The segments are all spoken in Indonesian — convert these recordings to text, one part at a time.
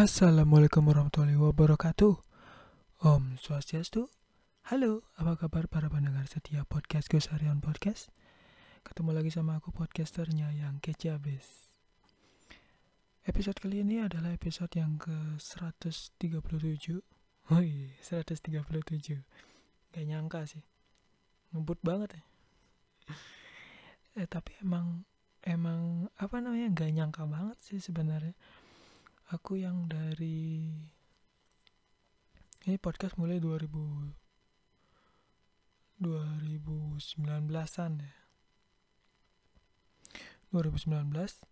Assalamualaikum warahmatullahi wabarakatuh. Om Swastiastu. Halo, apa kabar para pendengar setia podcast Gus Harian Podcast? Ketemu lagi sama aku podcasternya yang kece abis. Episode kali ini adalah episode yang ke-137. Woi, 137. Gak nyangka sih. Ngebut banget ya. Eh, tapi emang emang apa namanya gak nyangka banget sih sebenarnya aku yang dari ini podcast mulai 2000 2019-an ya. 2019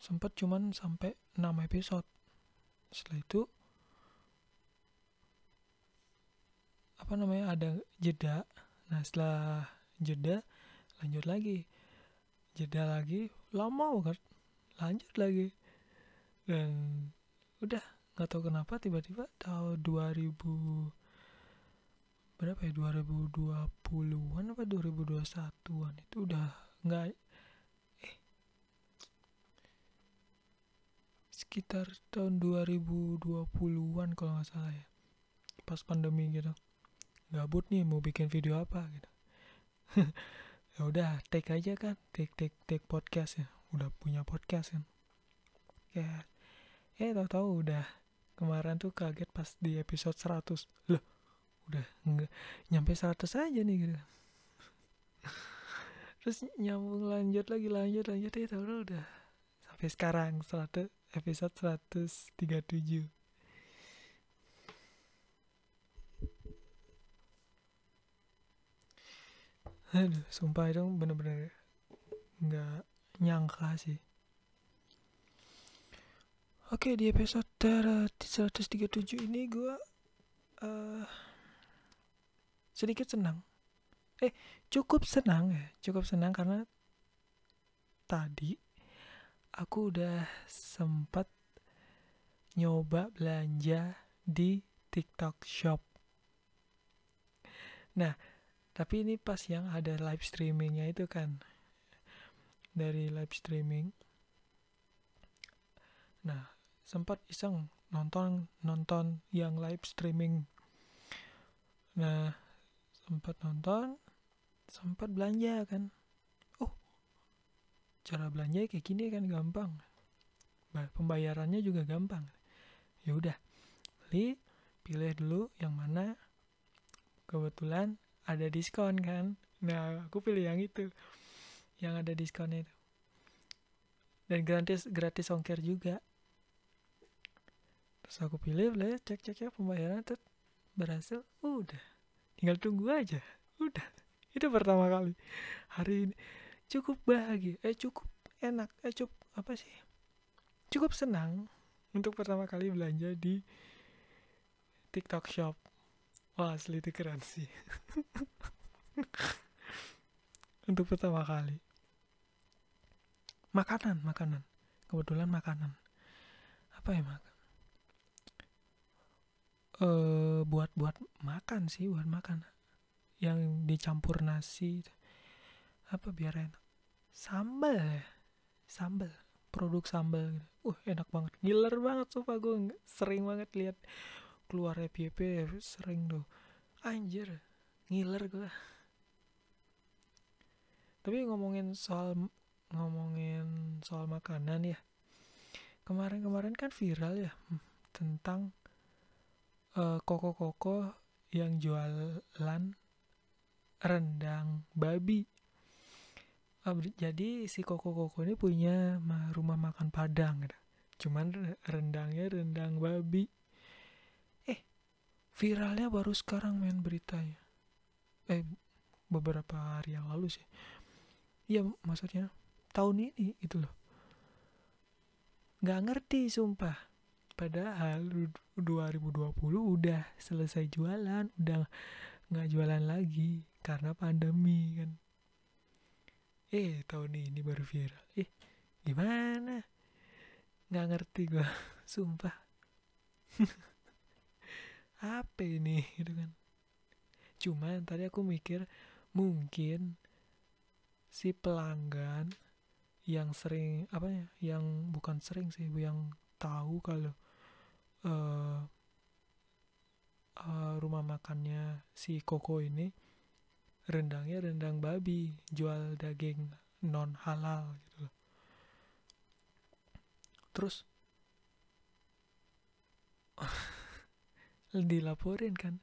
sempat cuman sampai 6 episode. Setelah itu apa namanya ada jeda. Nah setelah jeda lanjut lagi. Jeda lagi lama banget. Lanjut lagi dan udah nggak tahu kenapa tiba-tiba tahun 2000 berapa ya 2020-an apa 2021-an itu udah nggak eh sekitar tahun 2020-an kalau nggak salah ya pas pandemi gitu. Gabut nih mau bikin video apa gitu. Ya udah take aja kan take take take podcast ya. Udah punya podcast kan. Ya eh tahu-tahu udah. Kemarin tuh kaget pas di episode 100 loh udah nggak nyampe 100 aja nih gitu. Terus nyambung lanjut lagi lanjut lanjut. Ya tahu udah. Sampai sekarang 100 episode 137 aduh sumpah itu bener-bener nggak nyangka sih Oke di episode 137 ini gue uh, sedikit senang. Eh cukup senang ya, cukup senang karena tadi aku udah sempat nyoba belanja di TikTok Shop. Nah, tapi ini pas yang ada live streamingnya itu kan dari live streaming. Nah, sempat iseng nonton nonton yang live streaming. Nah sempat nonton sempat belanja kan. Oh cara belanja kayak gini kan gampang. Pembayarannya juga gampang. Ya udah beli pilih dulu yang mana. Kebetulan ada diskon kan. Nah aku pilih yang itu yang ada diskonnya itu. Dan gratis gratis ongkir juga terus aku pilih boleh cek cek ya pembayaran tuh berhasil udah. Tinggal tunggu aja udah. Itu pertama kali. Hari ini cukup bahagia eh cukup enak eh cukup apa sih cukup senang untuk pertama kali belanja di TikTok Shop. Wah asli itu keren sih. Untuk pertama kali. Makanan makanan. Kebetulan makanan. Apa ya makan eh buat buat makan sih buat makan. Yang dicampur nasi apa biar enak? Sambal ya? Sambal. Produk sambal gitu. uh enak banget. Giler banget sumpah gue sering banget lihat keluar FYP sering tuh. Anjir ngiler gue tapi ngomongin soal ngomongin soal makanan ya. Kemarin-kemarin kan viral ya hmm, uh, koko-koko yang jualan rendang babi. Uh, jadi si koko-koko ini punya rumah makan padang gitu. Cuman rendangnya rendang babi. Eh, viralnya baru sekarang main beritanya. Eh, beberapa hari yang lalu sih. Iya, maksudnya tahun ini itu loh. Gak ngerti sumpah padahal 2020 udah selesai jualan udah nggak jualan lagi karena pandemi kan. Eh tahun ini baru viral. Eh gimana? Nggak ngerti gua sumpah. Apa ini gitu kan. Cuman tadi aku mikir mungkin si pelanggan yang sering apa ya yang bukan sering sih yang tahu kalau uh, uh, rumah makannya si Koko ini rendangnya rendang babi jual daging non halal gitu loh. Terus dilaporin kan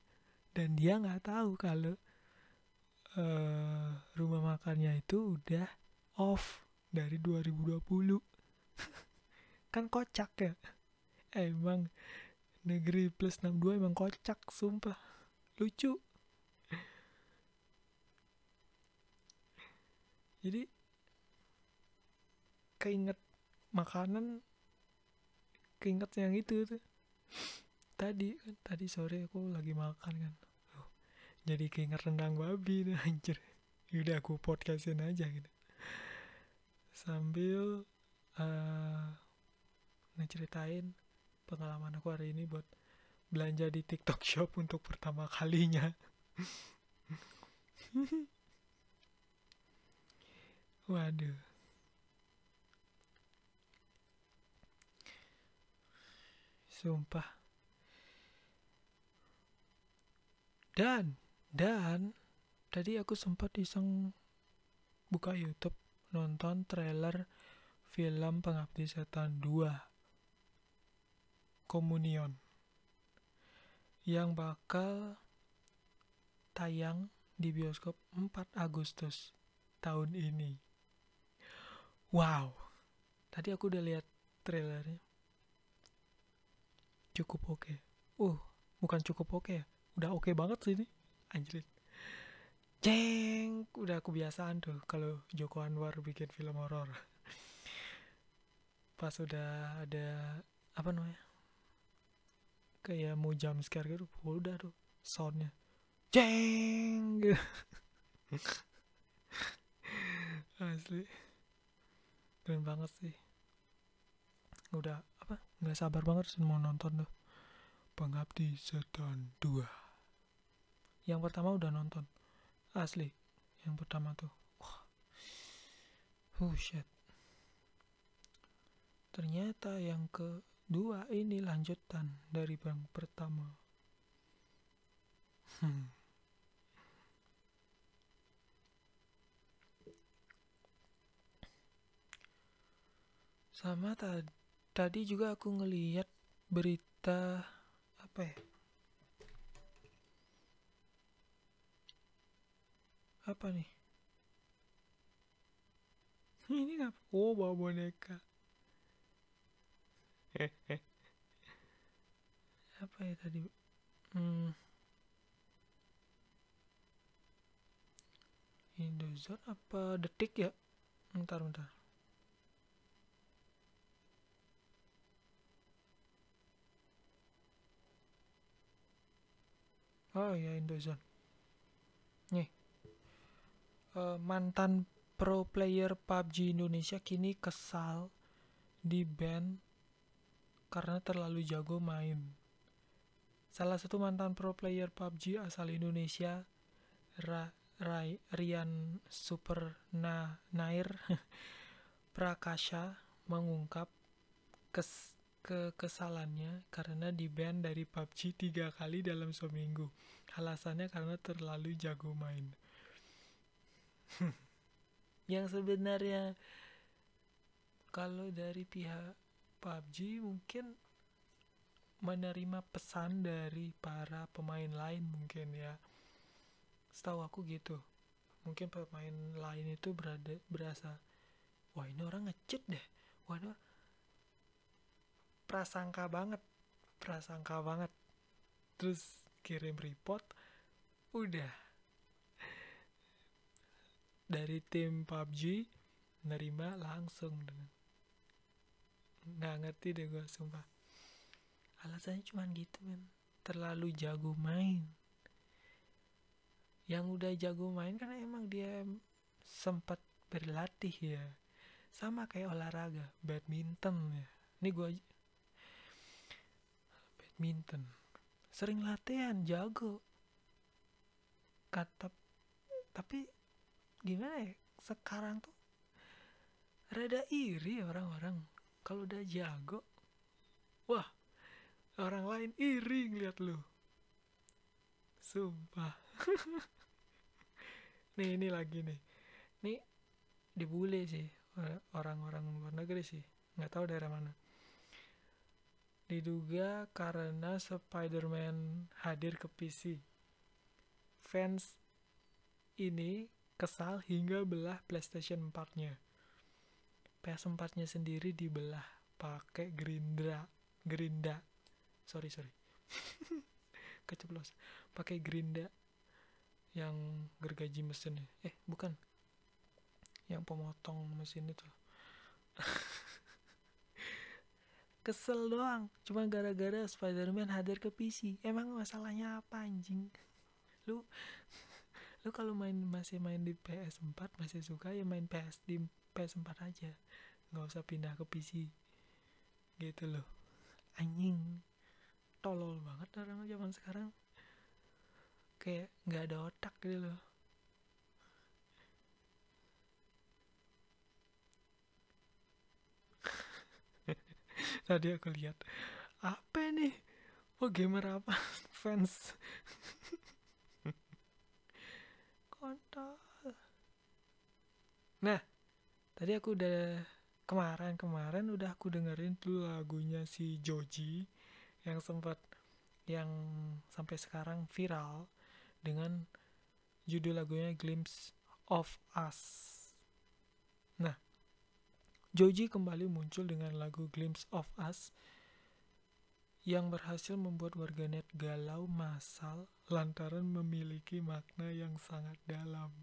dan dia nggak tahu kalau uh, rumah makannya itu udah off dari 2020 kan kocak ya emang negeri plus 62 emang kocak sumpah. Lucu. Jadi keinget makanan keinget yang itu tuh. Tadi kan tadi sore aku lagi makan kan. Oh, jadi keinget rendang babi nih anjir. Udah aku podcastin aja gitu. Sambil uh, ngeceritain pengalaman aku hari ini buat belanja di TikTok Shop untuk pertama kalinya. Waduh. Sumpah. Dan, dan, tadi aku sempat iseng buka YouTube nonton trailer film Pengabdi Setan 2 Komunion yang bakal tayang di bioskop 4 Agustus tahun ini. Wow, tadi aku udah lihat trailernya. Cukup oke. Okay. Uh, bukan cukup oke okay ya. Udah oke okay banget sih ini. Anjir. Jeng, udah kebiasaan tuh kalau Joko Anwar bikin film horor. Pas udah ada apa namanya? Kayak mau jam scare gitu udah tuh soundnya. Jeng! Asli. Keren banget sih. Udah apa? Nggak sabar banget sih mau nonton tuh. Pengabdi setan 2 yang pertama udah nonton. Asli. Yang pertama tuh. Oh shit. Ternyata yang ke Dua ini lanjutan dari yang pertama. Hmm. Sama tadi, tadi juga aku ngeliat berita apa ya? Apa nih? Ini apa? Oh, bawa boneka. Apa ya tadi? Hmm. Indozone apa detik ya? Bentar bentar. Oh ya Indozone. Nih. Uh, mantan pro player PUBG Indonesia kini kesal di band karena terlalu jago main. Salah satu mantan pro player PUBG asal Indonesia, Ra, Rai, Rian Super Na, Nair Prakasha mengungkap kes, kekesalannya karena di ban dari PUBG tiga kali dalam seminggu. Alasannya karena terlalu jago main. Yang sebenarnya kalau dari pihak PUBG mungkin menerima pesan dari para pemain lain mungkin ya. Setahu aku gitu. Mungkin pemain lain itu berada berasa wah ini orang ngecit deh. Wah ini prasangka banget prasangka banget. Terus kirim report udah. Dari tim PUBG nerima langsung dengan nggak ngerti deh gue sumpah. Alasannya cuma gitu men terlalu jago main. Yang udah jago main kan emang dia sempat berlatih ya. Sama kayak olahraga badminton ya. Ini gue badminton. Sering latihan jago. Kata tapi gimana ya? Sekarang tuh rada iri orang-orang kalau udah jago wah orang lain iri ngeliat lu. Sumpah. Nih ini lagi nih. Nih dibully sih orang-orang luar negeri sih. Nggak tahu daerah mana. Diduga karena Spider-Man hadir ke PC fans ini kesal hingga belah PlayStation 4-nya PS4 nya sendiri dibelah pakai Gerindra Gerinda. Sorry sorry. Keceplos pakai Gerinda yang gergaji mesin. Eh bukan. Yang pemotong mesin itu. Kesel doang. Cuma gara-gara Spider-Man hadir ke PC emang masalahnya apa anjing? Lu lu kalau main masih main di PS4 masih suka ya main PS di PS4 aja nggak usah pindah ke PC gitu loh. Anjing. Tolol banget orang zaman sekarang. Kayak nggak ada otak gitu loh. Tadi aku lihat apa nih oh gamer apa? Fans. Kontol. Nah tadi aku udah kemarin-kemarin udah aku dengerin tuh lagunya si Joji yang sempat yang sampai sekarang viral dengan judul lagunya Glimpse of Us. Nah, Joji kembali muncul dengan lagu Glimpse of Us yang berhasil membuat warganet galau masal lantaran memiliki makna yang sangat dalam.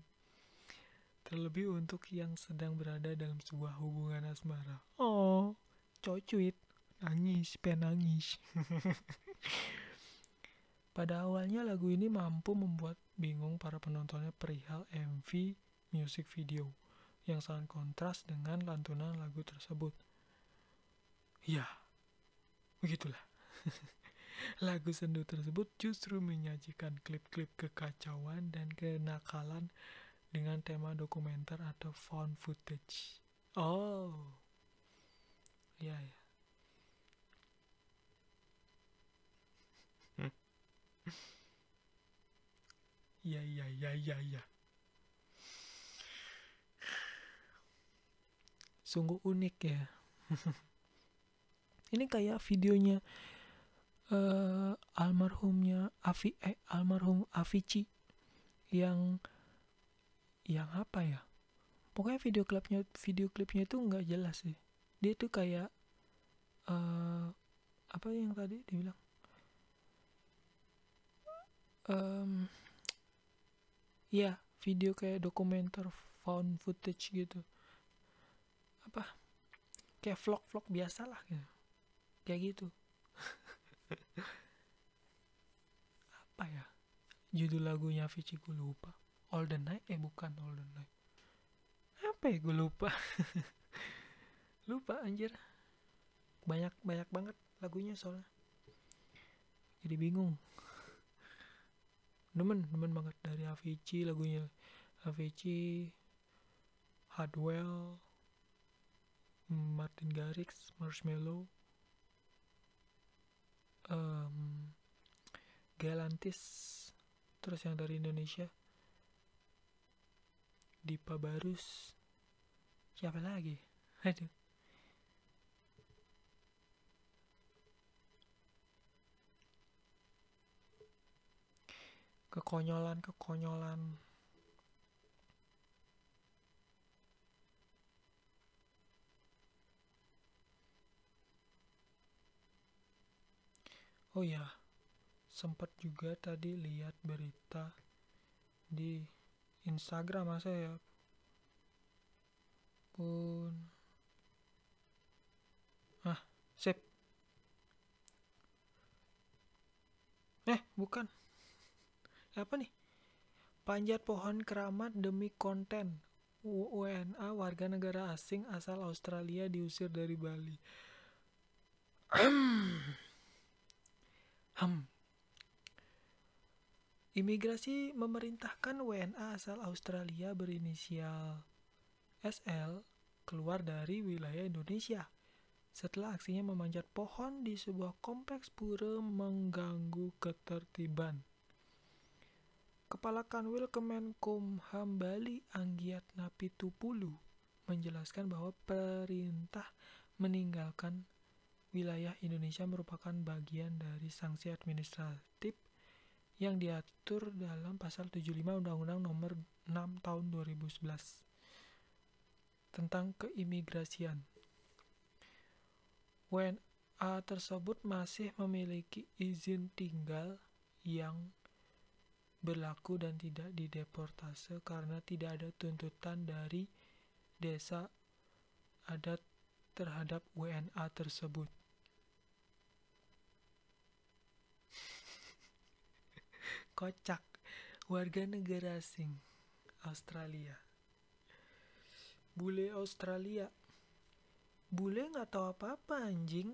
Terlebih untuk yang sedang berada dalam sebuah hubungan asmara. Oh, cocuit, nangis, penangis. Pada awalnya lagu ini mampu membuat bingung para penontonnya perihal MV music video yang sangat kontras dengan lantunan lagu tersebut. Ya, begitulah. lagu sendu tersebut justru menyajikan klip-klip kekacauan dan kenakalan dengan tema dokumenter atau found footage. Oh, ya ya. Ya ya ya ya ya. Sungguh unik ya. Ini kayak videonya uh, almarhumnya Avi eh, almarhum Avicii yang yang apa ya? Pokoknya video klipnya video klipnya itu nggak jelas sih. Dia tuh kayak uh, apa yang tadi dibilang um, ya video kayak dokumenter found footage gitu. Apa? Kayak vlog-vlog biasa lah gitu. Kayak gitu. Apa ya? Judul lagunya Vici gue lupa All the Night? Eh bukan All the Night. Apa ya? Gue lupa. Lupa anjir. Banyak banyak banget lagunya soalnya. Jadi bingung. Demen demen banget dari Avicii lagunya. Avicii Hardwell Martin Garrix Marshmello um, Galantis terus yang dari Indonesia Dipa Barus. Siapa lagi? Aduh. Kekonyolan kekonyolan. Oh ya sempat juga tadi lihat berita di Instagram masa ya. Pun. Ah sip. Eh bukan. Apa nih? Panjat pohon keramat demi konten. WNA warga negara asing asal Australia diusir dari Bali. Hmm Imigrasi memerintahkan WNA asal Australia berinisial SL keluar dari wilayah Indonesia setelah aksinya memanjat pohon di sebuah kompleks pura mengganggu ketertiban. Kepala Kanwil Kemenkumham Bali Anggiat Napitupulu menjelaskan bahwa perintah meninggalkan wilayah Indonesia merupakan bagian dari sanksi administratif yang diatur dalam pasal 75 Undang-Undang Nomor 6 Tahun 2011 tentang keimigrasian. WNA tersebut masih memiliki izin tinggal yang berlaku dan tidak dideportase karena tidak ada tuntutan dari desa adat terhadap WNA tersebut. Kocak, warga negara asing Australia. Bule Australia. Bule nggak tahu apa-apa anjing.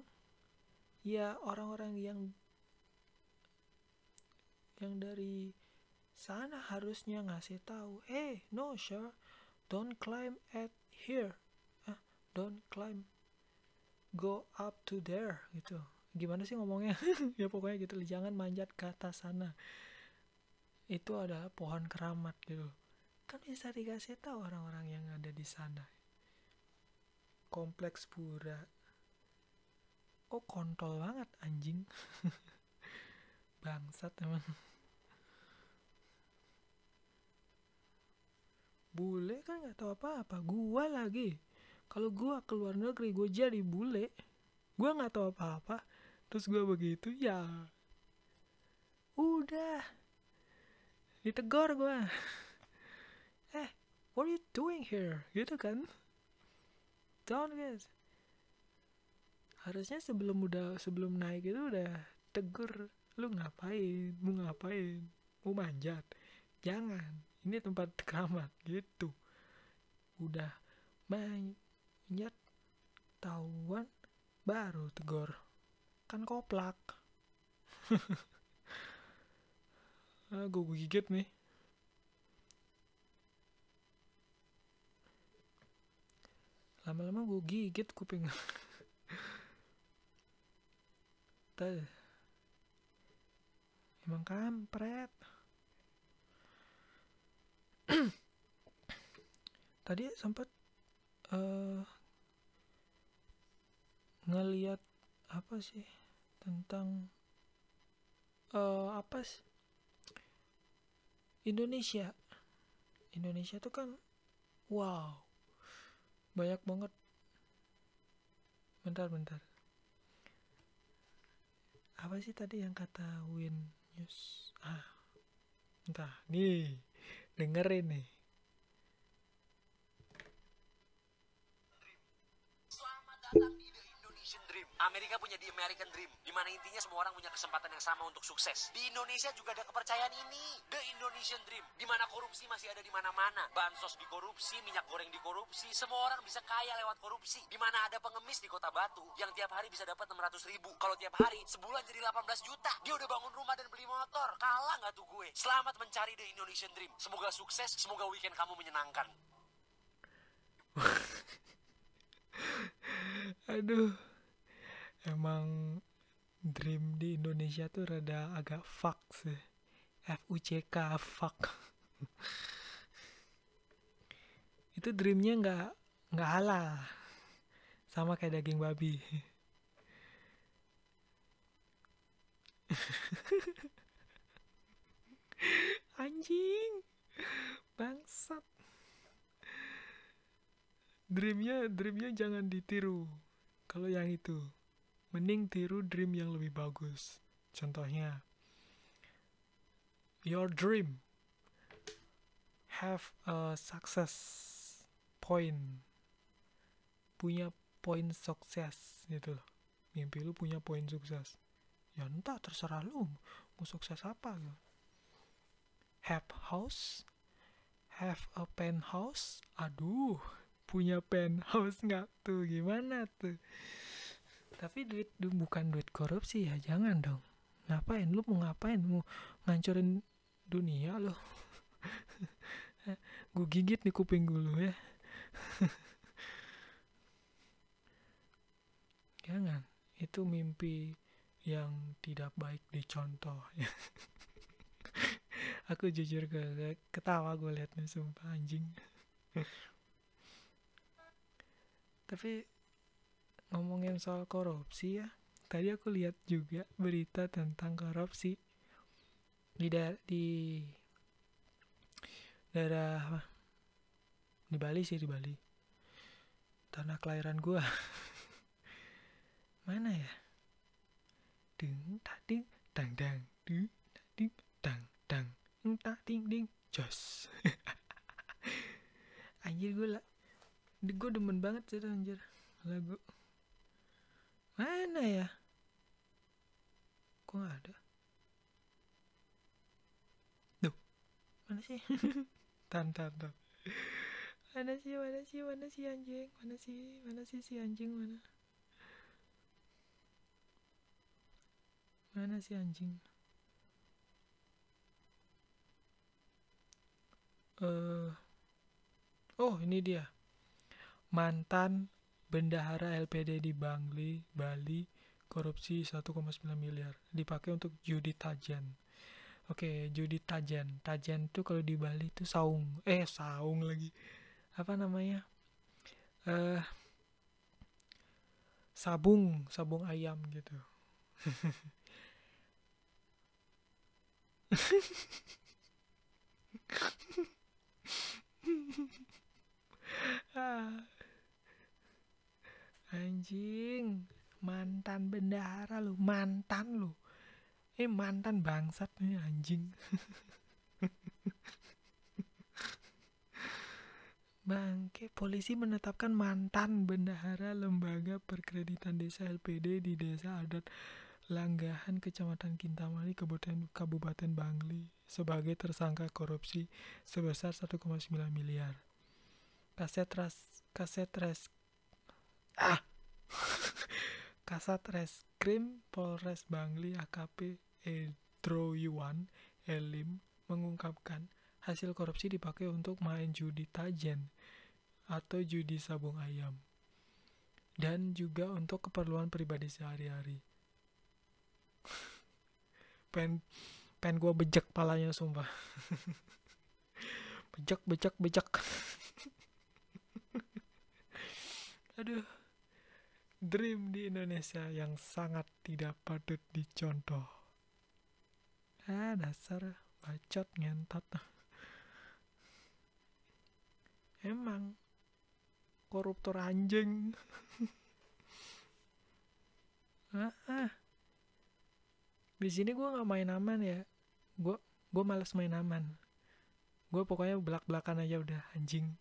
Ya orang-orang yang yang dari sana harusnya ngasih tahu hey no sure don't climb at here. Ah, don't climb. Go up to there gitu. Gimana sih ngomongnya? Ya pokoknya gitu. Jangan manjat ke atas sana itu adalah pohon keramat gitu. Kan bisa dikasih tahu orang-orang yang ada di sana. Kompleks pura. Oh kontol banget anjing. Bangsat emang. Bule kan nggak tahu apa-apa. Gua lagi. Kalau gua ke luar negeri gua jadi bule. Gua nggak tahu apa-apa. Terus gua begitu ya. Udah ditegur gua. Eh what are you doing here? Gitu kan? Down guys harusnya sebelum udah sebelum naik itu udah tegur lu ngapain? Mau ngapain? Mau manjat? Jangan. Ini tempat keramat. Gitu. Udah banyak tahuan baru tegur kan koplak ah, gue gigit nih. Lama-lama gue gigit kuping Tuh. emang kampret. Tadi sempat uh, ngeliat apa sih tentang uh, apa sih Indonesia. Indonesia tuh kan wow. Banyak banget. Bentar bentar. Apa sih tadi yang kata Win News? Ah entah. Nih dengerin nih. Selamat datang Amerika punya The American Dream, di mana intinya semua orang punya kesempatan yang sama untuk sukses. Di Indonesia juga ada kepercayaan ini, The Indonesian Dream, di mana korupsi masih ada di mana-mana. Bansos dikorupsi, minyak goreng dikorupsi, semua orang bisa kaya lewat korupsi. Di mana ada pengemis di Kota Batu yang tiap hari bisa dapat 600 ribu. Kalau tiap hari sebulan jadi 18 juta. Dia udah bangun rumah dan beli motor. Kalah nggak tuh gue? Selamat mencari The Indonesian Dream. Semoga sukses, semoga weekend kamu menyenangkan. aduh emang dream di Indonesia tuh rada agak fuck sih. F U C K fuck. Itu dreamnya nggak nggak halal. Sama kayak daging babi. Anjing. Bangsat. Dreamnya dreamnya jangan ditiru. Kalau yang itu mending tiru dream yang lebih bagus. Contohnya your dream. Have a success point. Punya poin sukses gitu loh. Mimpi lu punya poin sukses. Ya entah terserah lu. Mau sukses apa gitu. have house. Have a penthouse. Aduh punya penthouse nggak tuh? Gimana tuh tapi duit du- bukan duit korupsi ya jangan dong. Ngapain? Lu mau ngapain? Mau ngancurin dunia lo gue gigit nih kuping dulu ya. Jangan. Itu mimpi yang tidak baik dicontoh. Aku jujur ke ketawa gue liatnya sumpah anjing. Tapi ngomongin soal korupsi ya. Tadi aku lihat juga berita tentang korupsi. Di da di daerah di Bali sih di Bali. Tanah kelahiran gua. Mana ya? Ding tak ding dang dang. Ding ding dang dang. Tak ding ding. Jos. Anjir gue lah gue demen banget sih anjir lagu mana ya? Kok gak ada? Duh. Mana sih? Tan tan tan Mana sih mana sih mana sih anjing? Mana sih mana sih si anjing mana? Mana sih anjing? Uh, Oh ini dia. Mantan bendahara LPD di Bangli, Bali korupsi 1,9 miliar. Dipakai untuk judi tajan oke judi tajan tajan tuh kalau di Bali tuh saung. Eh saung lagi. Apa namanya? Eh uh, sabung. Sabung ayam gitu. Ah. Anjing mantan bendahara lu mantan lu eh mantan bangsat nih anjing Bangke, polisi menetapkan mantan bendahara lembaga perkreditan desa LPD di desa adat Langgahan, Kecamatan Kintamani, Kabupaten, Kabupaten Bangli sebagai tersangka korupsi sebesar 1,9 miliar. Kaset ras, kaset res, ah, Kasat Reskrim Polres Bangli AKP Edro Yuan Elim mengungkapkan hasil korupsi dipakai untuk main judi tajen atau judi sabung ayam dan juga untuk keperluan pribadi sehari-hari. pen pen gue bejek palanya sumpah. bejek bejek bejek. Aduh dream di Indonesia yang sangat tidak patut dicontoh. Ah, dasar bacot ngentot. Emang koruptor anjing. ah, ah. Di sini gue nggak main aman ya. Gue gue males main aman. Gue pokoknya belak belakan aja udah anjing.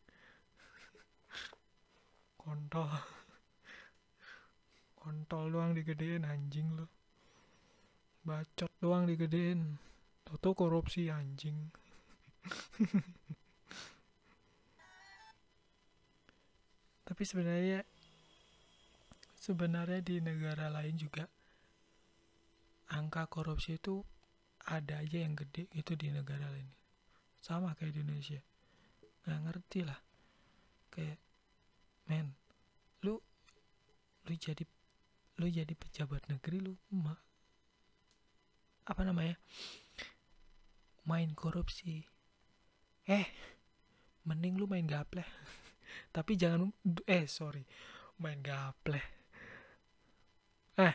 Kontol kontol doang digedein anjing lo bacot doang digedein. Toto korupsi anjing. Tapi sebenarnya sebenarnya di negara lain juga angka korupsi itu ada aja yang gede itu di negara lain. Sama kayak di Indonesia. Nggak ngerti lah. Kayak men lu lu jadi lu jadi pejabat negeri lu ma apa namanya main korupsi. Eh mending lu main gaple tapi jangan eh sorry main gaple eh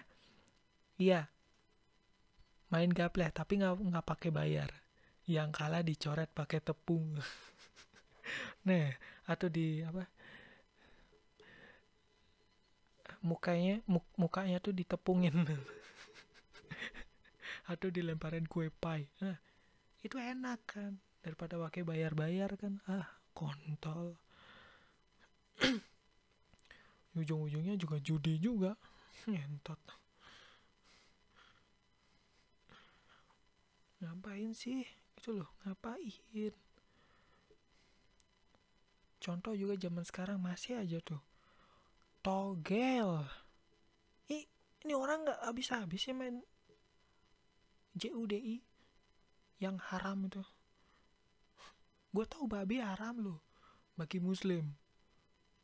iya main gaple tapi nggak nggak pakai bayar. Yang kalah dicoret pakai tepung. Nah atau di apa mukanya muk, mukanya tuh ditepungin. Atau dilemparin kue pie. Nah itu enak kan? Daripada pakai bayar-bayar kan? Ah kontol. Ujung-ujungnya juga judi juga. Ngentot. Ngapain sih? Itu loh ngapain? Contoh juga zaman sekarang masih aja tuh togel. Ini orang nggak habis-habis ya main JUDI yang haram itu. Gue tahu babi haram loh bagi muslim.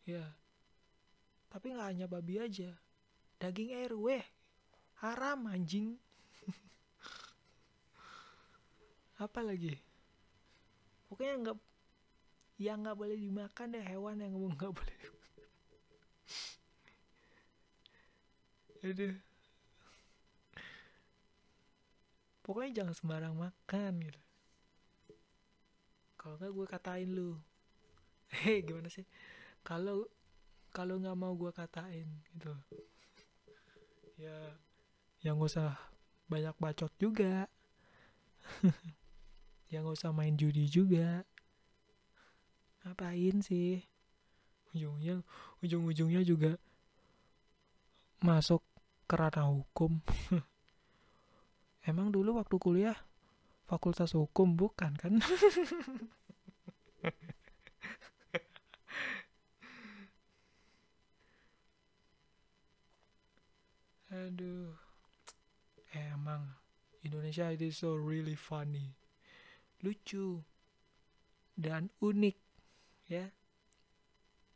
Ya. Tapi nggak hanya babi aja daging RW haram anjing. Apa lagi? Pokoknya nggak yang nggak boleh dimakan deh hewan yang nggak boleh aduh pokoknya jangan sembarang makan gitu. Kalau nggak gue katain lu. Hei gimana sih? Kalau kalau nggak mau gue katain gitu. Ya yang gak usah banyak bacot juga. Yang gak usah main judi juga. Ngapain sih? Ujungnya ujung-ujungnya juga masuk ke ranah hukum. Emang dulu waktu kuliah fakultas hukum bukan kan? Aduh. Emang Indonesia itu so really funny. Lucu dan unik ya.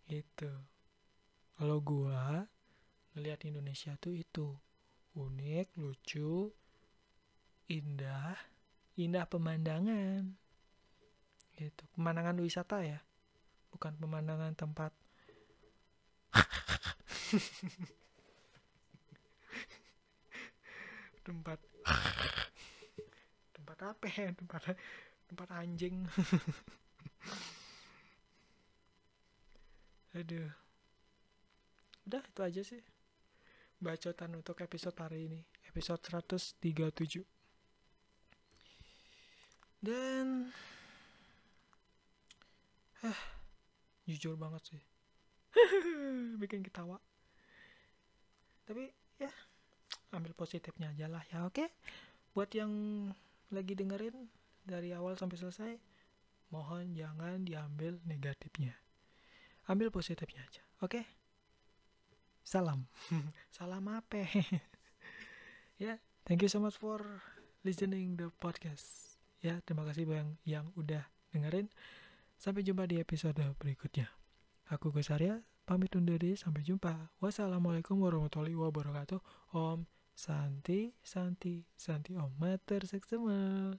Itu kalau gua ngelihat Indonesia tuh itu. Unik lucu indah indah pemandangan. Gitu. Pemandangan wisata ya? Bukan pemandangan tempat. Tempat. Tempat apa ya? Tempat tempat anjing. Aduh. Udah itu aja sih bacotan untuk episode hari ini. Episode 137 dan ah jujur banget sih. Bikin ketawa. Tapi ya ambil positifnya aja lah ya oke? Buat yang lagi dengerin dari awal sampai selesai mohon jangan diambil negatifnya. Ambil positifnya aja oke salam. Salam apa? Ya yeah, thank you so much for listening the podcast. Ya terima kasih bang yang udah dengerin. Sampai jumpa di episode berikutnya. Aku Gus Arya pamit undur diri. Sampai jumpa. Wassalamualaikum warahmatullahi wabarakatuh. Om Santi, Santi, Santi Om Mater Seksema.